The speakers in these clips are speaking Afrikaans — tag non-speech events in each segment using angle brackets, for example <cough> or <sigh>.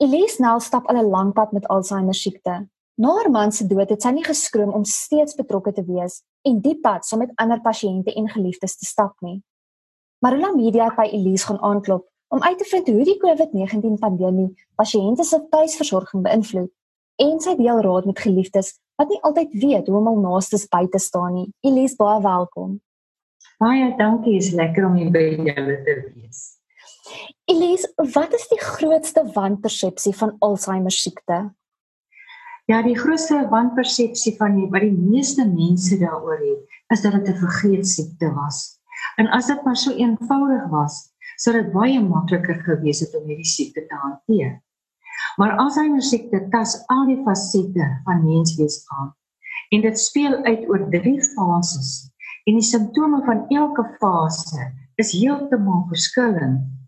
Elise Nel stap al 'n lang pad met Alzheimer siekte. Na haar man se dood het sy nie geskroom om steeds betrokke te wees en die pad saam met ander pasiënte en geliefdes te stap nie. Marula Media het by Elise gaan aanklop om uit te vind hoe die COVID-19 pandemie pasiënte se tuisversorging beïnvloed en sy deel raad met geliefdes wat nie altyd weet hoe om al naastes by te staan nie. Elise, baie welkom. Baie dankie, is lekker om hier by julle te wees. Elise, wat is die grootste wanpersepsie van Alzheimer siekte? Ja, die grootste wanpersepsie van die, wat die meeste mense daaroor het, is dat dit 'n vergeetsiekte was. En as dit maar so eenvoudig was, sou dit baie makliker gewees het om hierdie siekte te hanteer. Maar Alzheimer siekte tas al die fasette van menswees aan. En dit speel uit oor drie fases. En die simptome van elke fase is heeltemal verskillend.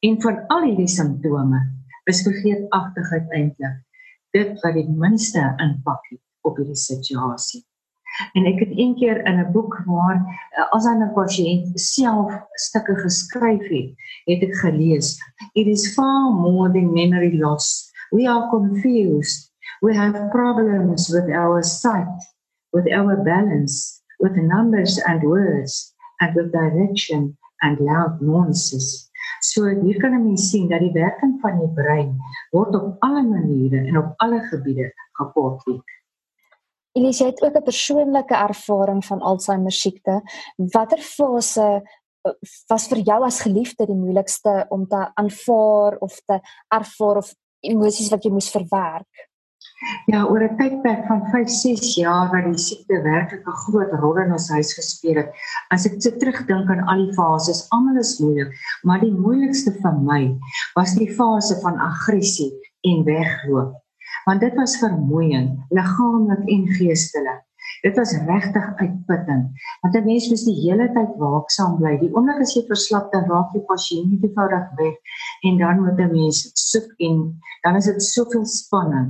En van al hierdie simptome is vergeetachtigheid eintlik dit wat die minste impak het op hierdie situasie. En ek het een keer in 'n boek waar uh, as 'n pasiënt self stukke geskryf het, het ek gelees, it is far more than memory loss. We are confused. We have problems with our sight, with our balance, with numbers and words, and with direction and loud noises. So hier kan 'n mens sien dat die werking van die brein word op alle maniere en op alle gebiede geportret. Elise het ook 'n persoonlike ervaring van Alzheimer siekte. Watter fase eh, was vir jou as geliefde die moeilikste om te aanvaar of te ervaar of emosies wat jy moes verwerk? Ja, oor 'n tydperk van 5-6 jaar wat die siekte werklik 'n groot rol in ons huis gespeel het. As ek so terugdink aan al die fases, almal is moeilik, maar die moeilikste vir my was die fase van aggressie en wegloop want dit was vermoeiend liggaamlik en geestelik dit was regtig uitputtend. Want 'n mens moes die hele tyd waaksaam bly. Die oomblik as jy verslap dan raak jy pasiënt nie eenvoudig weg en dan moet 'n mens soek en dan is dit soveel spanning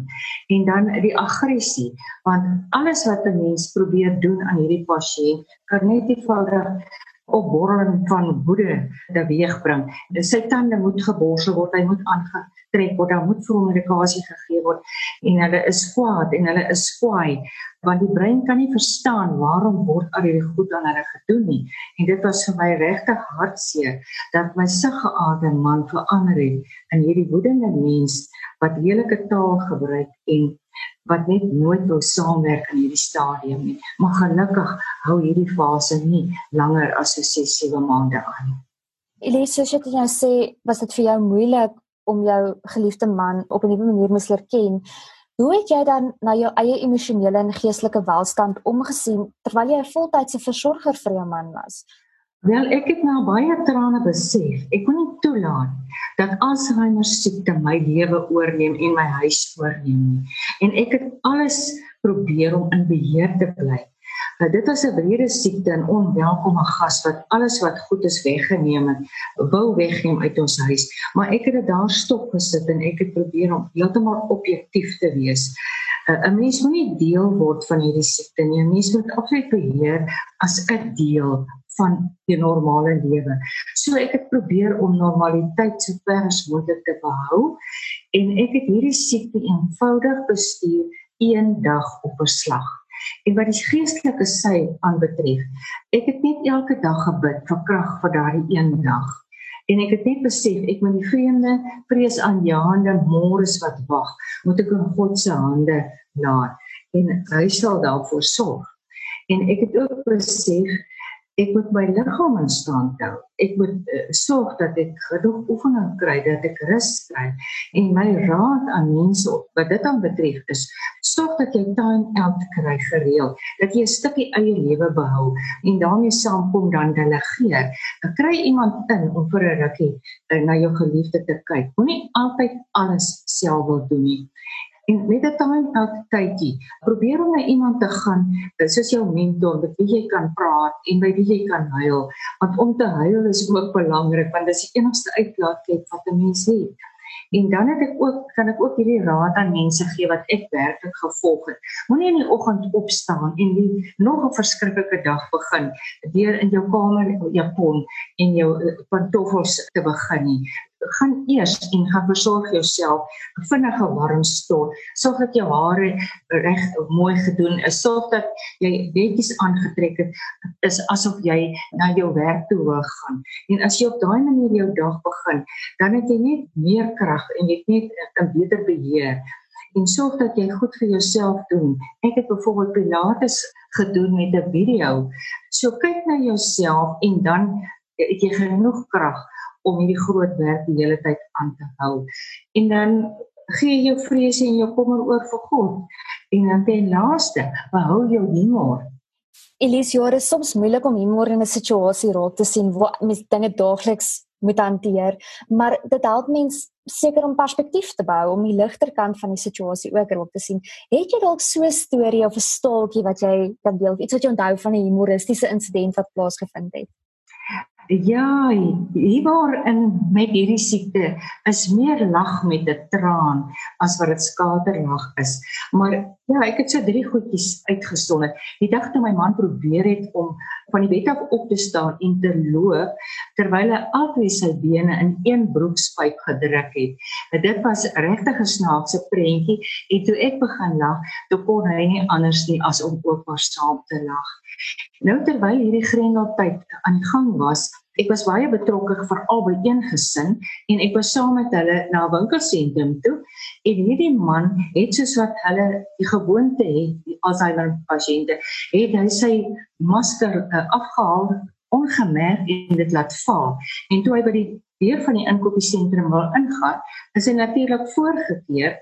en dan die aggressie want alles wat 'n mens probeer doen aan hierdie pasiënt kan net eenvoudig opborreling van woede teweegbring. Sy tande moet geborsel word, hy moet aangetrek word, daar moet vir hom medikasie gegee word en hulle is kwaad en hulle is kwaai want die brein kan nie verstaan waarom word al hierdie goed aan hulle gedoen nie. En dit was vir my regtig hartseer dat my siggeaarde man verander het in hierdie woedende mens wat lelike taal gebruik en wat net nooit wou saamwerk in hierdie stadium nie. Maar gelukkig hou hierdie fase nie langer as so 6-7 maande aan. Elise, soos jy nou sê, was dit vir jou moeilik om jou geliefde man op 'n nuwe manier moes leer ken. Hoe het jy dan na jou eie emosionele en geestelike welstand omgesien terwyl jy 'n voltydse versorger vir jou man was? Wel, ek het nou baie trane besef. Ek kon nie toelaat dat Alzheimer siekte my lewe oorneem en my huis oorneem nie. En ek het alles probeer om in beheer te bly. Nou dit was 'n wrede siekte en onwelkome gas wat alles wat goed is weggeneem het, wou wegneem uit ons huis. Maar ek het dit daar stop gesit en ek het probeer om heeltemal objektief te wees. 'n Mens moet nie deel word van hierdie siekte nie. 'n Mens moet absoluut beheer as 'n deel van die normale lewe. So ek het probeer om normaliteit so ver as moontlik te behou en ek het hierdie siekte eenvoudig bestuur een dag op 'n slag. En wat die geestelike sy aanbetref, ek het net elke dag gebid vir krag vir daardie een dag. En ek het net besef ek moet die vreemde vrees aan jaande môres wat wag, moet ek in God se hande laat en hy sal daarvoor sorg. En ek het ook besef ek moet my liggaam in stand hou. Ek moet uh, sorg dat ek genoeg oefening kry, dat ek rus kry. En my raad aan mense wat dit dan betref is, sorg dat jy time out kry gereeld, dat jy 'n stukkie eie lewe behou en daarmee saamkom dan delegeer. Kry iemand in om vir 'n rukkie uh, na jou geliefde te kyk. Moenie altyd alles self wil doen nie en met 'n time out tydjie. Probeer om na iemand te gaan soos jou mentor met wie jy kan praat en by wie jy kan huil. Want om te huil is ook belangrik want dit is die enigste uitlaatklep wat 'n mens het. En dan het ek ook kan ek ook hierdie raad aan mense gee wat ek werklik gevolg het. Moenie in die oggend opstaan en die nog 'n verskriklike dag begin deur in jou kamer japon en jou eh, pantoffels te begin nie gaan eers en gaan versorg jouself 'n vinnige warm stort. Sorg dat jou hare reg mooi gedoen is. Sorg dat jy netjies aangetrek het is asof jy na jou werk toe gaan. En as jy op daai manier jou dag begin, dan het jy net meer krag en jy net 'n beter beheer en sorg dat jy goed vir jouself doen. Ek het byvoorbeeld pilates gedoen met 'n video. So kyk na jouself en dan het jy genoeg krag om hierdie groot werk die hele tyd aan te hou. En dan gee jou vrese en jou kommer oor vir God. En dan ten laaste, behou jou humor. Elise, jy is soms moeilik om humor in 'n situasie raak te sien waar mens dinge daagliks moet hanteer, maar dit help mens seker om perspektief te bou om die ligter kant van die situasie ook raak te sien. Het jy dalk so 'n storie of 'n staaltjie wat jy kan deel, iets wat jy onthou van 'n humoristiese insident wat plaasgevind het? Ja, hier waar in met hierdie siekte is meer lag met 'n traan as wat dit skaterlag is. Maar ja, ek het so drie goedjies uitgesonder. Die dag toe my man probeer het om van die bed af op te staan en te loop terwyl hy albei sy bene in een broekspyp gedruk het. Dit was regtig 'n snaakse prentjie en toe ek begin lag, toe kon hy nie anders nie as om ook maar saam te lag. Nou terwyl hierdie grendeltyd aan die gang was, ek was baie betrokke vir albei een gesin en ek was saam met hulle na 'n winkelsentrum toe en hierdie man het soos wat hulle die gewoonte het, die Alzheimer pasiënte, het hy sy masker uh, afgehaal ongemerk en dit laat val. En toe hy by die deur van die inkopiesentrum wil ingaan, is hy natuurlik voorgekeer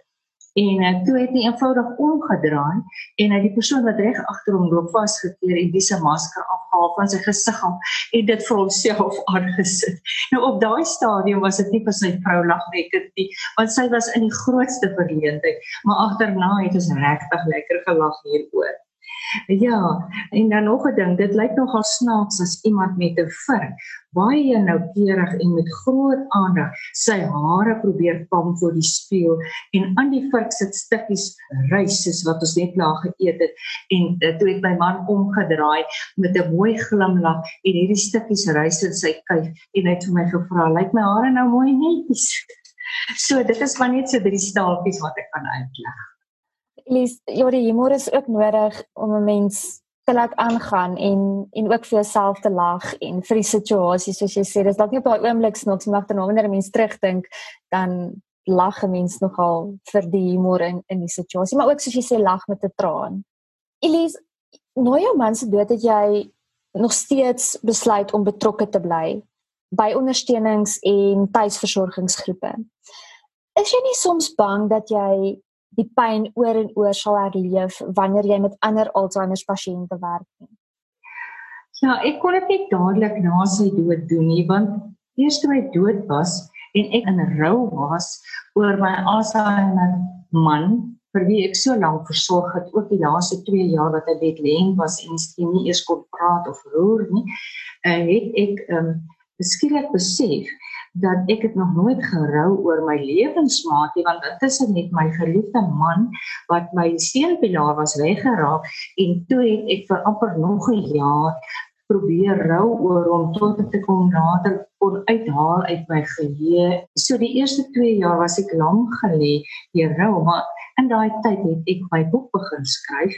en uh, toe het hy eenvoudig omgedraai en hy die persoon wat reg agter hom loop vasgekeer en dis 'n masker afgehaal van sy gesig af en dit vir homself <laughs> aangesit. Nou op daai stadium was dit nie vir sy vrou lagwekkend nie, want sy was in die grootste verleentheid, maar agterna het ons regtig lekker gelag hieroor. Ja, en dan nog 'n ding, dit lyk nogal snaaks as iemand met 'n vurk baie noukeurig en met groot aandag sy hare probeer kam voor die spieël en aan die vurk sit stukkies rys soos wat ons net laag geëet het en uh, toe het my man omgedraai met 'n mooi glimlag en hierdie stukkies rys in sy kuif en hy het vir my gevra, "Lyk my hare nou mooi netjies?" <laughs> So dit is maar net so drie staaltjies wat ek kan uitleg. Elise, ja, die humor is ook nodig om 'n mens te laat aangaan en en ook vir jouself te lag en vir die situasie soos jy sê, dis dalk nie op daai oomblik snaaks maar dan wanneer 'n mens terugdink, dan lag 'n mens nogal vir die humor in in die situasie, maar ook soos jy sê lag met 'n traan. Elise, nou jou man se dood het jy nog steeds besluit om betrokke te bly by ondersteunings en tuisversorgingsgroepe. Is jy nie soms bang dat jy die pyn oor en oor sal herleef wanneer jy met ander Alzheimer pasiënte werk nie. Ja, ek kon dit dadelik na sy dood doen nie want eers toe hy dood was en ek in rou was oor my Alzheimer man vir wie ek so lank versorg het ook die laaste 2 jaar wat hy bedleng was en skien nie eers kon praat of roer nie, uh, het ek um beskikbaar besef dat ek het nog nooit gerou oor my lewensmaat nie want intussen het my geliefde man wat my steunpilaar was weggeraak en toe het ek vir amper nog 'n jaar probeer rou oor hom tot dit kom nader kon uithaal uit my geheue. So die eerste 2 jaar was ek lank gelê hier rou maar In daai tyd het ek my boek begin skryf,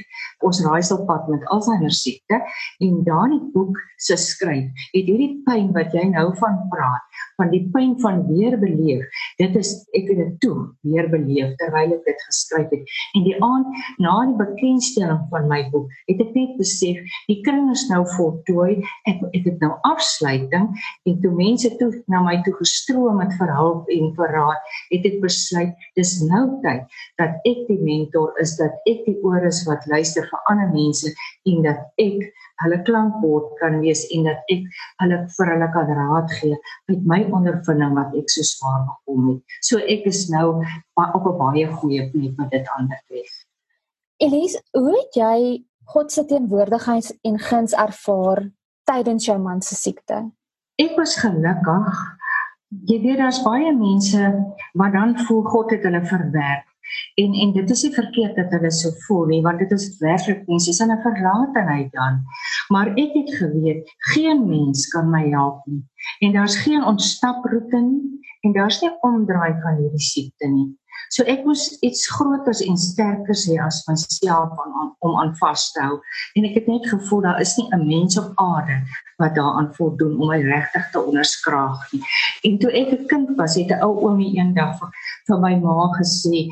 ons raaiselpad met Alzheimer siekte en daardie boek se skryf het hierdie pyn wat jy nou van praat, van die pyn van weer beleef. Dit is ek het dit toe weer beleef terwyl ek dit geskryf het. En die aand na die bekendstelling van my boek, het ek net besef die kring is nou voltooi. Ek ek het nou afsluiting en toe mense toe na my toe gestroom het vir hulp en vir raad, het ek besluit dis nou tyd dat ek die mentor is dat ek die oor is wat luister vir ander mense en dat ek hulle klankbord kan wees en dat ek hulle vir hulle kan raad gee met my ondervinding wat ek so swaar gekom het. So ek is nou op 'n baie goeie plek met dit aanbetref. Elise, hoe het jy God se teenwoordigheid en guns ervaar tydens jou man se siekte? Ek was gelukkig. Jy weet daar's baie mense wat dan voel God het hulle verwerk En en dit is nie verkeerd dat hulle so voel nie, want dit is werklik mense is in 'n verlatenheid dan. Maar ek het geweet geen mens kan my help nie. En daar's geen ontsnaproete nie en daar's nie omdraai van hierdie siekte nie. So ek moes iets groters en sterkers hê as myself om aan, om aan vas te hou en ek het net gevoel daar is nie 'n mens op aarde wat daaraan voldoen om my regtig te onderskraag nie. En toe ek 'n kind was, het 'n ou oomie eendag vir, vir my ma gesê,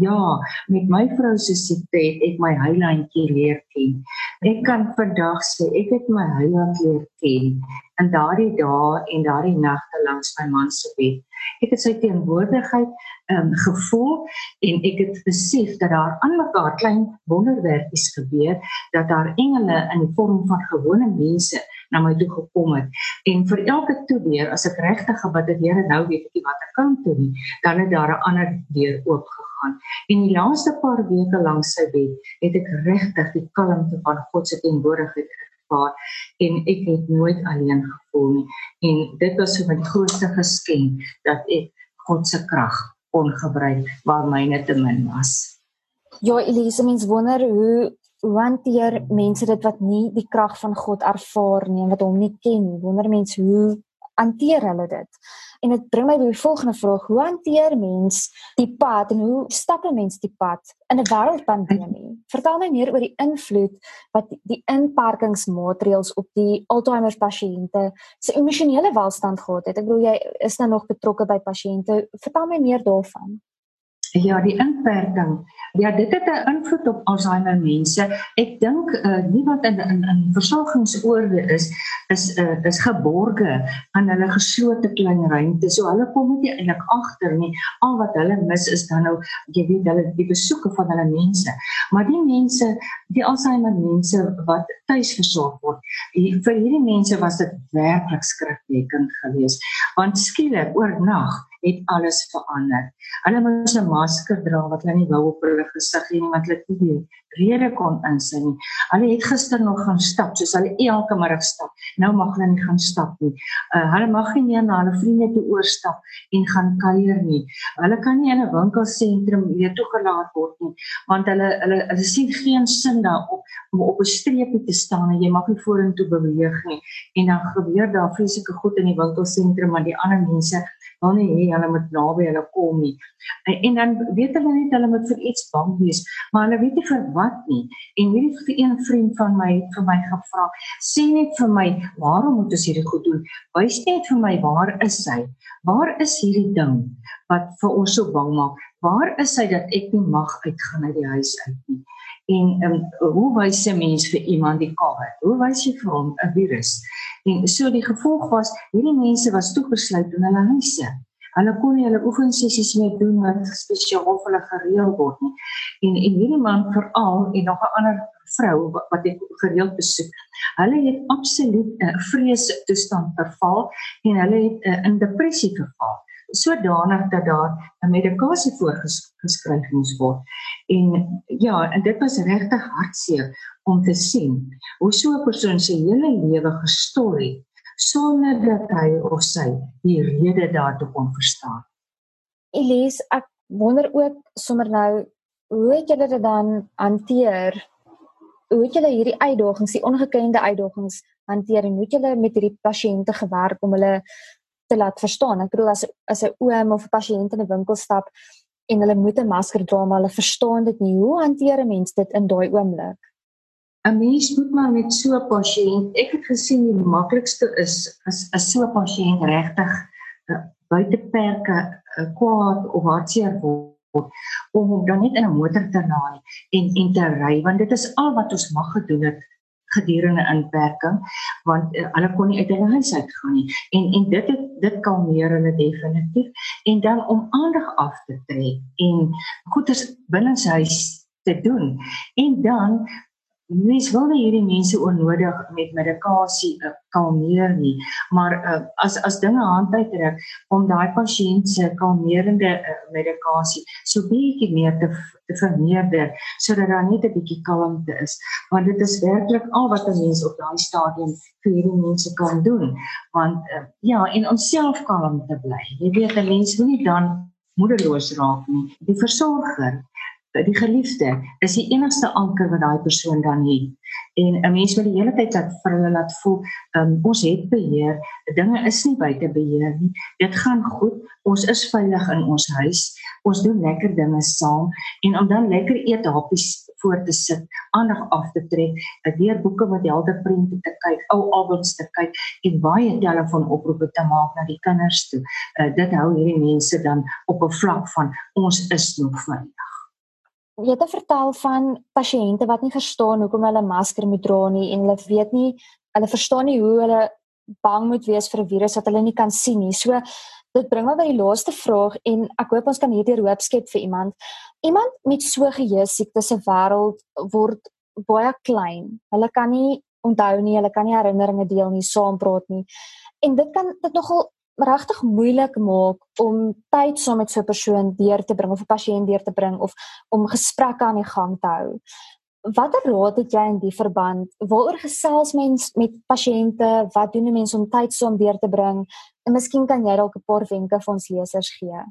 "Ja, met my vrou se siekte het ek my heilandjie leer ken." Ek kan vandag sê ek het my heiland leer ken in daardie dae en daardie nagte langs my man se bed. Ek het sy teenwoordigheid um, gevoel en ek het besef dat daar aan mekaar klein wonderwerkies gebeur dat daar engele in die vorm van gewone mense na my toe gekom het en vir elke toe weer as ek regtig gebid het Here nou weet ek wat ek kan doen dan het daar 'n ander deur oop en die laaste paar weke lank sy bed het ek regtig die kalmte van God se teenwoordigheid ervaar en ek het nooit alleen gevoel nie en dit was vir my die grootste geskenk dat ek God se krag kon gebruik waar myne te min was. Ja, Elise, mens wonder hoe hoe hanteer mense dit wat nie die krag van God ervaar nie, wat hom nie ken. Wonder mense hoe hanteer hulle dit? En dit bring my by die volgende vraag: Hoe hanteer mens die pad en hoe stap 'n mens die pad in 'n wêreldpandemie? Vertel my meer oor die invloed wat die inperkingsmaatreëls op die Alzheimer pasiënte se emosionele welstand gehad het. Ek bedoel jy is nou nog betrokke by pasiënte. Vertel my meer daarvan. Ja, die inperking. Ja, dit het 'n invloed op Alzheimer mense. Ek dink uh, nie wat in in, in versorgingsoorde is is uh, is geborge aan hulle geslote klein ruimte. So hulle kom nie eintlik agter nie. Al wat hulle mis is dan nou jy weet hulle die besoeke van hulle mense. Maar die mense, die Alzheimer mense wat tuis versorg word, die, vir hierdie mense was dit werklik skrikwekkend geweest. Want skielik oornag het alles verander. Hulle moes 'n masker dra wat hulle nie wou op hulle gesig hê nie want hulle het nie rede kon insien nie. Hulle het gister nog gaan stap soos hulle elke middag stap. Nou mag hulle nie gaan stap nie. Uh, hulle mag nie meer na hulle vriende toe oorstap en gaan kuier nie. Hulle kan nie in 'n winkelsentrum weer toegelaat word nie want hulle hulle hulle sien geen sin daarop om op 'n streepie te staan en jy mag nie vorentoe beweeg nie. En dan gebeur daar vreeslike goed in die winkelsentrum maar die ander mense wil nie hê hulle moet naby hulle kom nie. En, en dan weet hulle net hulle moet vir iets bang wees, maar hulle weet nie vir wat nie. En hierdie een vriend van my het vir my gevra, sê net vir my, waarom moet ons hierdie goed doen? Wys net vir my waar is hy? Waar is hierdie ding wat vir ons so bang maak? Waar is hy dat ek nie mag uitgaan uit die huis uit nie? En um, hoe wys 'n mens vir iemand die COVID? Hoe wys jy vir hom 'n virus? En so die gevolg was hierdie mense was toegesluit in hulle huise. Hulle kon nie hulle oefensessies meer doen wat spesiaal vir hulle gereël word nie. En en hierdie man veral en nog 'n ander vrou wat ek gereeld besoek. Hulle het absoluut 'n uh, vrees toestand verval en hulle het uh, in depressie verval sodanig dat daar 'n medikasie voorgeskryf moes word. En ja, en dit was regtig hartseer om te sien hoe so 'n persoon se hele lewe gestol het sonder dat hy of sy die rede daartoe kon verstaan. Elise, ek wonder ook sommer nou hoe het julle dit dan hanteer? Hoe het julle hierdie uitdagings, die ongekende uitdagings hanteer en hoe het julle met hierdie pasiënte gewerk om hulle te laat verstaan? Ek bedoel as as 'n oom of 'n pasiënt in 'n winkel stap en hulle moet 'n masker dra maar hulle verstaan dit nie. Hoe hanteer 'n mens dit in daai oomblik? 'n mens moet maar met so 'n pasiënt, ek het gesien die maklikste is as as so 'n pasiënt regtig uh, buite perke uh, kwaad of hartseer word om hom dan net in 'n motor te laai en en te ry want dit is al wat ons mag gedoen het gedurende inperking want uh, hulle kon nie uit hulle huis uit gaan nie. En en dit het dit kalmeer hulle definitief. En dan om aandag af te trek en goeders binne sy huis te doen. En dan mens wil nie hierdie mense onnodig met medikasie uh, kalmeer nie. Maar uh, as as dinge hand uittrek om daai pasiënt se kalmerende uh, medikasie so bietjie meer te te vermeerder sodat daar net 'n bietjie kalmte is. Want dit is werklik al wat 'n mens op daai stadium vir hierdie mense kan doen. Want uh, ja en om self kalm te bly. Jy weet 'n mens moet nie dan moedeloos raak nie. Die versorger die geliefde is die enigste anker wat daai persoon dan het. En 'n mens moet die hele tyd laat vir hulle laat voel, um, ons het beheer. Dinge is nie buite beheer nie. Dit gaan goed. Ons is veilig in ons huis. Ons doen lekker dinge saam en om dan lekker eet happies voor te sit, aandag af te trek, weer boeke met helder prente te kyk, ou albums te kyk en baie telefoonoproepe te maak na die kinders toe. Uh, dit hou hierdie mense dan op 'n vlak van ons is nog veilig. Jy het vertel van pasiënte wat nie verstaan hoekom hulle masker moet dra nie en hulle weet nie, hulle verstaan nie hoe hulle bang moet wees vir 'n virus wat hulle nie kan sien nie. So dit bring my by die laaste vraag en ek hoop ons kan hierdie hoop skep vir iemand. Iemand met so geheue siekte se wêreld word baie klein. Hulle kan nie onthou nie, hulle kan nie herinneringe deel nie, saam praat nie. En dit kan dit nogal regtig moeilik maak om tyd saam met so 'n persoon deur te bring of 'n pasiënt deur te bring of om gesprekke aan die gang te hou. Watter raad het jy in die verband? Waaroor gesels mens met pasiënte? Wat doen 'n mens om tyd saam deur te bring? En miskien kan jy dalk 'n paar wenke vir ons lesers gee.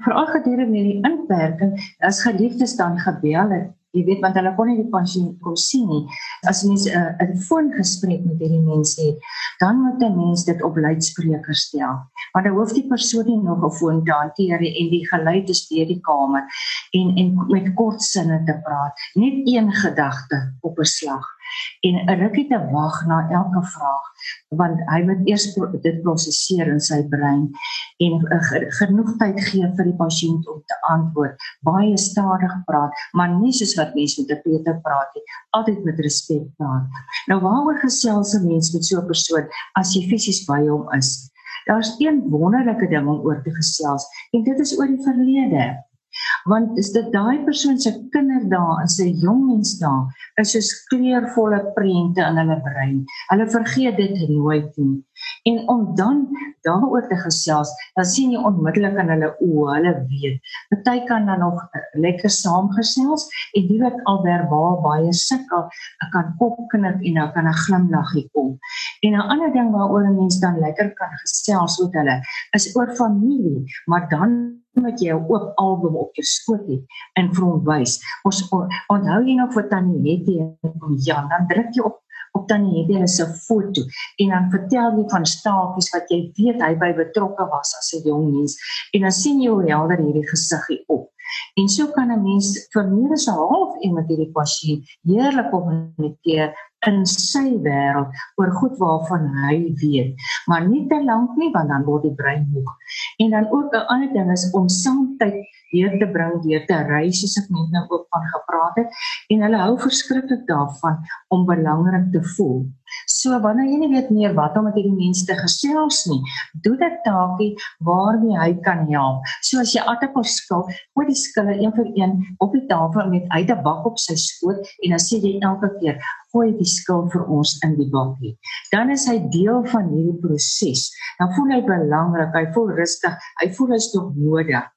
Veral gedurende die inperking, as geliefdes dan gebel het, jy weet want hulle kon nie die pasiënt kon sien nie. As mens 'n uh, 'n foongesprek met hierdie mense het, dan moet 'n mens dit op luidspreker stel. Want dan hoef die persoon nie nog 'n foon te hanteer en die geluid te stuur die kamer en en met kort sinne te praat, net een gedagte op 'n slag en 'n rukkie te wag na elke vraag want hy moet eers dit prosesseer in sy brein en uh, genoeg tyd gee vir die pasiënt om te antwoord. Baie stadig praat maar nie soos wat mense met 'n Peter praat nie altyd met respek praat. Nou waaroor gesels 'n mens met so 'n persoon as jy fisies by hom is? Daar's een wonderlike ding om oor te gesels en dit is oor die verlede want is dit daai persoon se kinderdae en sy jong mens dae is soos kleurvolle prente in hulle brein. Hulle vergeet dit nooit nie. En om dan daaroor te gesels, dan sien jy onmiddellik in hulle oë, hulle weet. Party kan dan nog lekker saamgesels en die wat al verbaal baie sukkel, kan kopknik en dan kan 'n glimlaggie kom. En 'n ander ding waaroor 'n mens dan lekker kan gesels met hulle is oor familie, maar dan jy 'n oop album op jou skoot het en vir hom wys. Ons onthou jy nog vir Tannie Hetty en Jan, dan druk jy op op Tannie Hetty se foto en dan vertel jy van staafies wat jy weet hy by betrokke was as 'n jong mens en dan sien jy hoe helder hierdie gesiggie op. En so kan 'n mens vir meer as 'n half met hierdie pasiënt heerlik kommunikeer in sy wêreld oor goed waarvan hy weet, maar nie te lank nie want dan word die brein moeg. En dan ook 'n ander ding is om saamtyd weer te bring, weer te reis soos ek net nou ook van gepraat het en hulle hou verskriklik daarvan om belangrik te voel. So wanneer jy nie weet meer wat om met hierdie mense te gesels nie, doen dit taakie waarmee hy kan help. So as jy aardappels skil, gooi die skille een vir een op die tafel met uit 'n bak op sy skoot en dan sê jy elke keer gooi die skil vir ons in die bakkie. Dan is hy deel van hierdie proses. Dan voel hy belangrik, hy voel rustig, hy voel hy's nog nodig.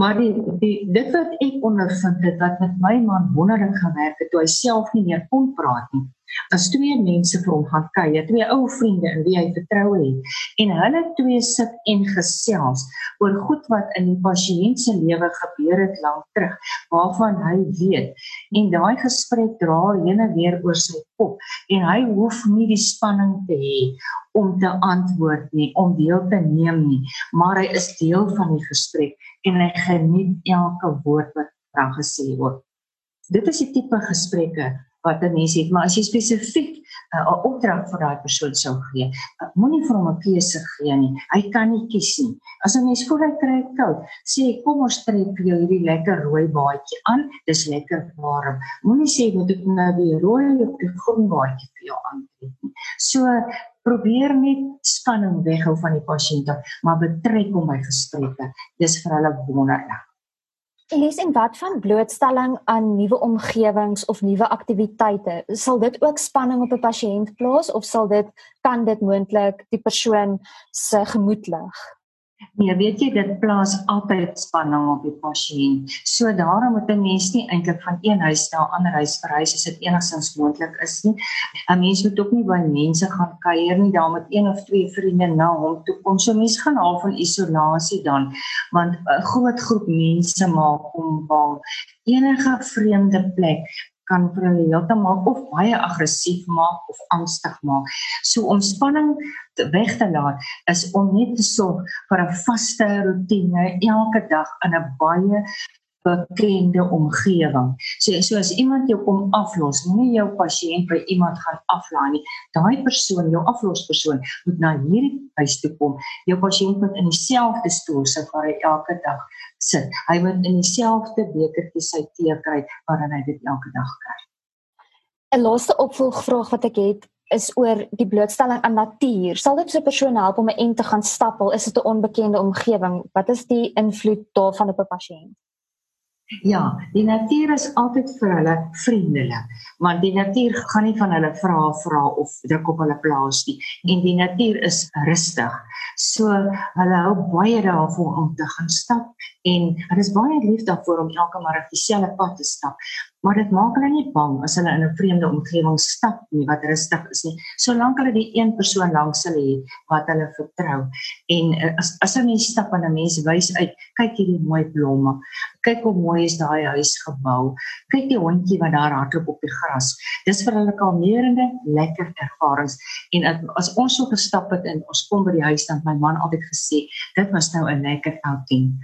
Maar die die dit wat ek ondervind het wat met my man wonderlik gewerk het toe hy self nie meer kon praat nie. As twee mense vir hom gaan kuier, twee ou vriende in wie hy vertroue het en hulle twee sit en gesels oor goed wat in die pasiënt se lewe gebeur het lank terug waarvan hy weet en daai gesprek dra heen en weer oor sy kop en hy hoef nie die spanning te hê om te antwoord nie, om deel te neem nie, maar hy is deel van die gesprek en hy geniet elke woord wat daar gesê word. Dit is die tipe gesprekke wat 'n mens het, maar as jy spesifiek uh, 'n uh, opdrag vir daai persoon sou gee, uh, moenie vir hom 'n keuse gee nie. Hy kan nie kies nie. As 'n mens voel hy kry koud, sê kom ons trek vir jou hierdie lekker rooi baadjie aan. Dis lekker warm. Moenie sê moet ek nou die rooi of die groen baadjie vir jou aantrek nie. So probeer net spanning weghou van die pasiënt, maar betrek hom by gesprekke. Dis vir hulle wonderlik. Elise, en wat van blootstelling aan nuwe omgewings of nuwe aktiwiteite? Sal dit ook spanning op 'n pasiënt plaas of sal dit kan dit moontlik die persoon se gemoed lig? Nee, weet jy dit plaas altyd spanning op die pasiënt. So daarom moet 'n mens nie eintlik van een huis na 'n ander huis verhuis as dit enigstens moontlik is nie. 'n Mens moet ook nie by mense gaan kuier nie, daar met een of twee vriende na hom toe kom. So mens gaan half van isolasie dan, want 'n groot groep mense maak hom bang. Enige vreemde plek kan vir hulle heeltemal of baie aggressief maak of angstig maak. So om spanning te weg te laat is om net te sorg vir 'n vaste rotine elke dag in 'n baie bekende omgewing. So so as iemand jou kom aflos, moenie jou pasiënt by iemand gaan aflaai nie. Daai persoon, jou aflospersoon, moet na hierdie huis toe kom. Jou pasiënt moet in dieselfde stoel sit waar hy elke dag sit. Hy moet in dieselfde bekertjie sy tee kry waarin hy dit elke dag kry. 'n Laaste opvolgvraag wat ek het is oor die blootstelling aan natuur. Sal dit so 'n persoon help om 'n ent te gaan stap al is dit 'n onbekende omgewing? Wat is die invloed daarvan op 'n pasiënt? Ja, die natuur is altyd vir hulle vriendelik, want die natuur gaan nie van hulle vra vra of druk op hulle plaas nie en die natuur is rustig. So hulle hou baie daarvan om te gaan stap en hulle is baie lief daarvoor om elke môre dieselfde pad te stap maar dit maak hulle nie bang as hulle in 'n vreemde omgewing stap nie wat rustig is nie. Solank hulle die een persoon langs hulle het wat hulle vertrou. En eh, as as 'n mens stap en 'n mens wys uit kyk hierdie mooi blomme. Kyk hoe mooi is daai huis gebou. Kyk die hondjie wat daar hardloop op die gras. Dis vir hulle kalmerende lekker ervarings. En as ons so gestap het en ons kom by die huis dan my man altyd gesê dit was nou 'n lekker outing